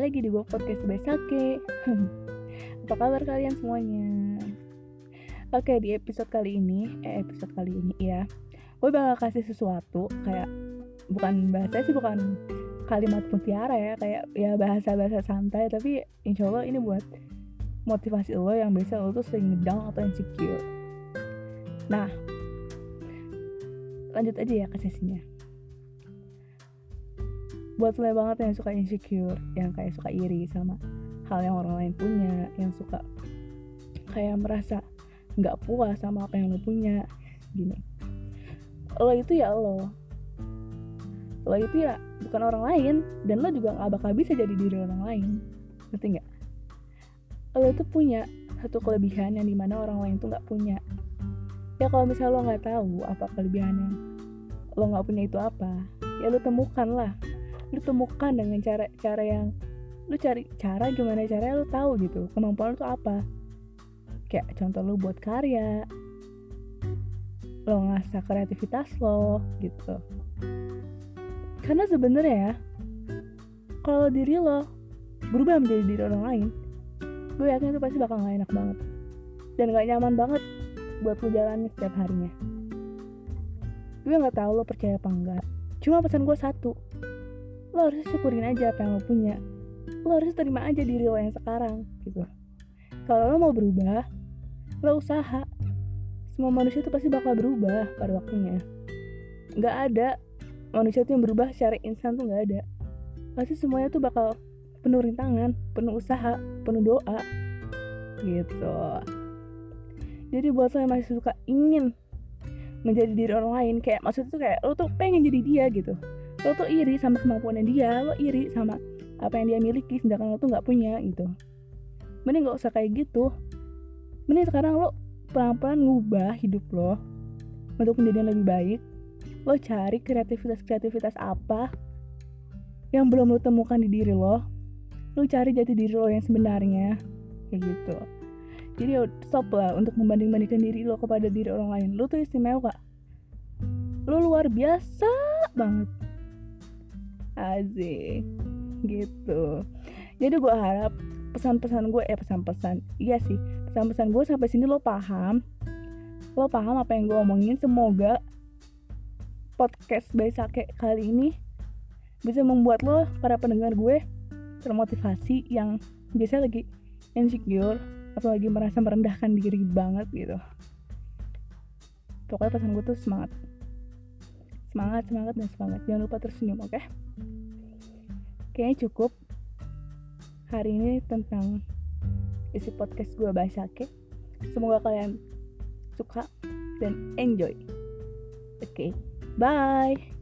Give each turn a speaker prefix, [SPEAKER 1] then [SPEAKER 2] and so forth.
[SPEAKER 1] lagi di podcast Besake Apa kabar kalian semuanya? Oke di episode kali ini Eh episode kali ini ya Gue bakal kasih sesuatu Kayak Bukan bahasa sih bukan kalimat mutiara ya Kayak ya bahasa-bahasa santai Tapi insya Allah ini buat motivasi lo yang biasa lo tuh sering down atau insecure. Nah Lanjut aja ya ke sesinya buat lo banget yang suka insecure yang kayak suka iri sama hal yang orang lain punya yang suka kayak merasa nggak puas sama apa yang lo punya gini. Lo itu ya lo. Lo itu ya bukan orang lain dan lo juga nggak bakal bisa jadi diri orang lain. Ngerti nggak? Lo itu punya satu kelebihan yang di mana orang lain tuh nggak punya. Ya kalau misalnya lo nggak tahu apa kelebihannya lo nggak punya itu apa ya lo temukan lah lu temukan dengan cara cara yang lu cari cara gimana caranya lu tahu gitu kemampuan lu tuh apa. Kayak contoh lu buat karya. Lo ngasah kreativitas lo gitu. Karena sebenarnya ya kalau diri lo berubah menjadi diri orang lain gue yakin itu pasti bakal gak enak banget. Dan gak nyaman banget buat lo jalani setiap harinya. Gue nggak tahu lo percaya apa enggak cuma pesan gue satu lo harus syukurin aja apa yang lo punya. Lo harus terima aja diri lo yang sekarang gitu. Kalau lo mau berubah lo usaha. Semua manusia itu pasti bakal berubah pada waktunya. Nggak ada manusia itu yang berubah secara instan tuh nggak ada. Pasti semuanya tuh bakal penuh rintangan penuh usaha penuh doa gitu. Jadi buat yang masih suka ingin menjadi diri orang lain kayak maksudnya tuh kayak lo tuh pengen jadi dia gitu lo tuh iri sama kemampuannya dia lo iri sama apa yang dia miliki sedangkan lo tuh nggak punya gitu. Mending nggak usah kayak gitu. Mending sekarang lo pelan-pelan ngubah hidup lo untuk menjadi yang lebih baik. Lo cari kreativitas-kreativitas apa yang belum lo temukan di diri lo. Lo cari jati diri lo yang sebenarnya kayak gitu. Jadi ya stop lah untuk membanding-bandingkan diri lo kepada diri orang lain. Lo tuh istimewa. Lo luar biasa banget Asik gitu. Jadi gue harap pesan-pesan gue eh pesan-pesan iya sih pesan-pesan gue sampai sini lo paham. Lo paham apa yang gue omongin. Semoga podcast Baisake kali ini bisa membuat lo para pendengar gue termotivasi yang biasa lagi insecure atau lagi merasa merendahkan diri banget gitu. Pokoknya pesan gue tuh semangat semangat semangat dan semangat jangan lupa tersenyum oke okay? kayaknya cukup hari ini tentang isi podcast gue Basake. Semoga kalian suka dan enjoy. Oke, okay, bye.